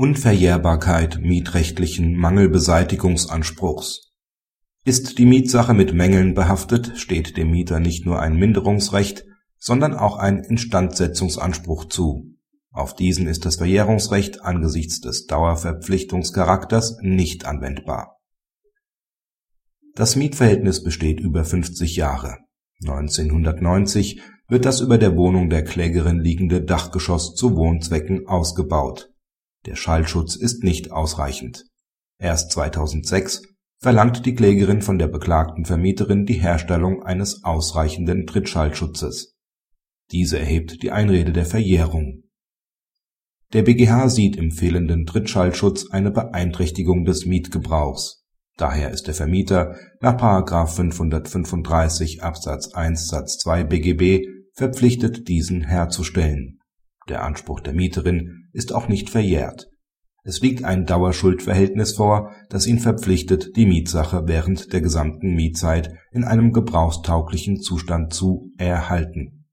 Unverjährbarkeit mietrechtlichen Mangelbeseitigungsanspruchs Ist die Mietsache mit Mängeln behaftet, steht dem Mieter nicht nur ein Minderungsrecht, sondern auch ein Instandsetzungsanspruch zu. Auf diesen ist das Verjährungsrecht angesichts des Dauerverpflichtungscharakters nicht anwendbar. Das Mietverhältnis besteht über 50 Jahre. 1990 wird das über der Wohnung der Klägerin liegende Dachgeschoss zu Wohnzwecken ausgebaut der Schallschutz ist nicht ausreichend. Erst 2006 verlangt die Klägerin von der beklagten Vermieterin die Herstellung eines ausreichenden Trittschallschutzes. Diese erhebt die Einrede der Verjährung. Der BGH sieht im fehlenden Trittschallschutz eine Beeinträchtigung des Mietgebrauchs. Daher ist der Vermieter nach § 535 Absatz 1 Satz 2 BGB verpflichtet, diesen herzustellen der Anspruch der Mieterin ist auch nicht verjährt. Es liegt ein Dauerschuldverhältnis vor, das ihn verpflichtet, die Mietsache während der gesamten Mietzeit in einem gebrauchstauglichen Zustand zu erhalten.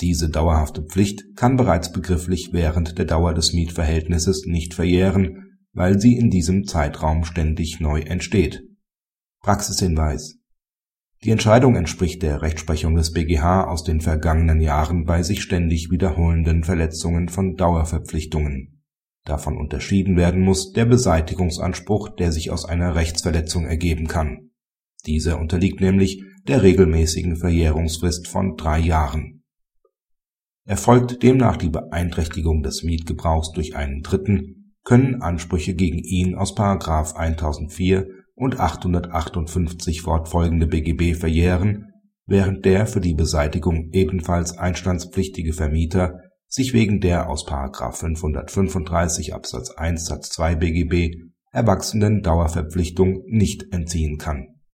Diese dauerhafte Pflicht kann bereits begrifflich während der Dauer des Mietverhältnisses nicht verjähren, weil sie in diesem Zeitraum ständig neu entsteht. Praxishinweis die Entscheidung entspricht der Rechtsprechung des BGH aus den vergangenen Jahren bei sich ständig wiederholenden Verletzungen von Dauerverpflichtungen. Davon unterschieden werden muss der Beseitigungsanspruch, der sich aus einer Rechtsverletzung ergeben kann. Dieser unterliegt nämlich der regelmäßigen Verjährungsfrist von drei Jahren. Erfolgt demnach die Beeinträchtigung des Mietgebrauchs durch einen Dritten, können Ansprüche gegen ihn aus § 1004 und 858 fortfolgende BGB verjähren, während der für die Beseitigung ebenfalls einstandspflichtige Vermieter sich wegen der aus § 535 Absatz 1 Satz 2 BGB erwachsenen Dauerverpflichtung nicht entziehen kann